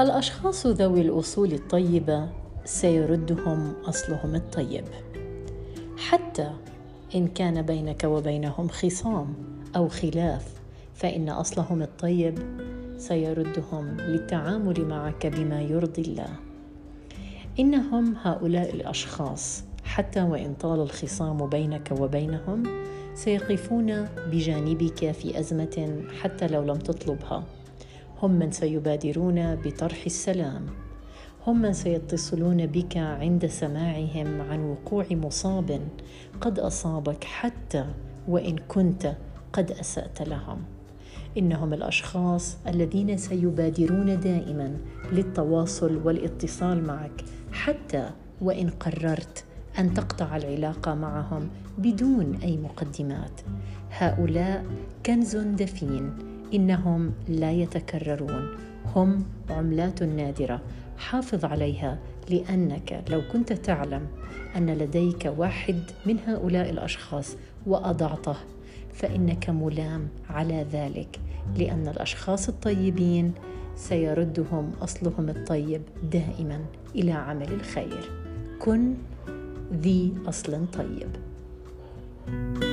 الأشخاص ذوي الأصول الطيبة سيردهم أصلهم الطيب. حتى إن كان بينك وبينهم خصام أو خلاف فإن أصلهم الطيب سيردهم للتعامل معك بما يرضي الله. إنهم هؤلاء الأشخاص حتى وإن طال الخصام بينك وبينهم سيقفون بجانبك في أزمة حتى لو لم تطلبها. هم من سيبادرون بطرح السلام. هم من سيتصلون بك عند سماعهم عن وقوع مصاب قد أصابك حتى وإن كنت قد أسأت لهم. إنهم الأشخاص الذين سيبادرون دائما للتواصل والاتصال معك حتى وإن قررت أن تقطع العلاقة معهم بدون أي مقدمات. هؤلاء كنز دفين إنهم لا يتكررون. هم عملات نادرة. حافظ عليها لأنك لو كنت تعلم أن لديك واحد من هؤلاء الأشخاص وأضعته فإنك ملام على ذلك لأن الأشخاص الطيبين سيردهم أصلهم الطيب دائما إلى عمل الخير. كن ذي أصل طيب. thank you